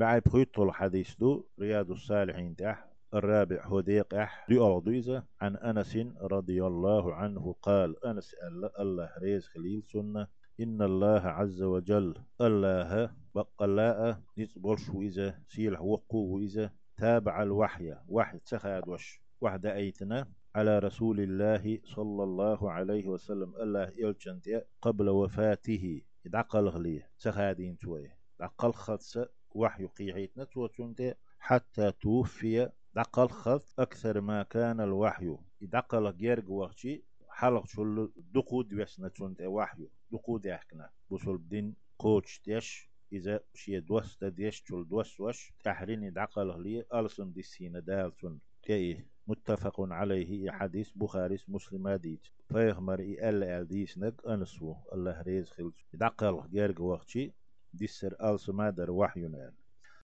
بعد خيط الحديث دو رياض الصالحين تح الرابع هديق أح دي عن أنس رضي الله عنه قال أنس الله ريز خليل سنة إن الله عز وجل الله بقلاء نتبول إذا سيلح وقو تابع الوحي وحي تخاد وش وحد أيتنا على رسول الله صلى الله عليه وسلم الله إلشنت قبل وفاته يدعقل غليه تخادين توي دعقل خدس وحي توتشنت حتى توفي دعقل خد أكثر ما كان الوحي. يدعقل جيرج وقتي حلق شل دقود ويسنا تشنت وحي. دقود يحكنا. بوصل بدين قوتش تيش إذا شي دوس تديش شل دوس وش. تحرين دعقل لي ألسن دي سينا دالسن كي متفق عليه حديث بخاري مسلم هديت فيغمر إل إل ديس نك أنسو الله ريز خلص. دعقل جيرج وقتي ديسر ألس مادر وحي نال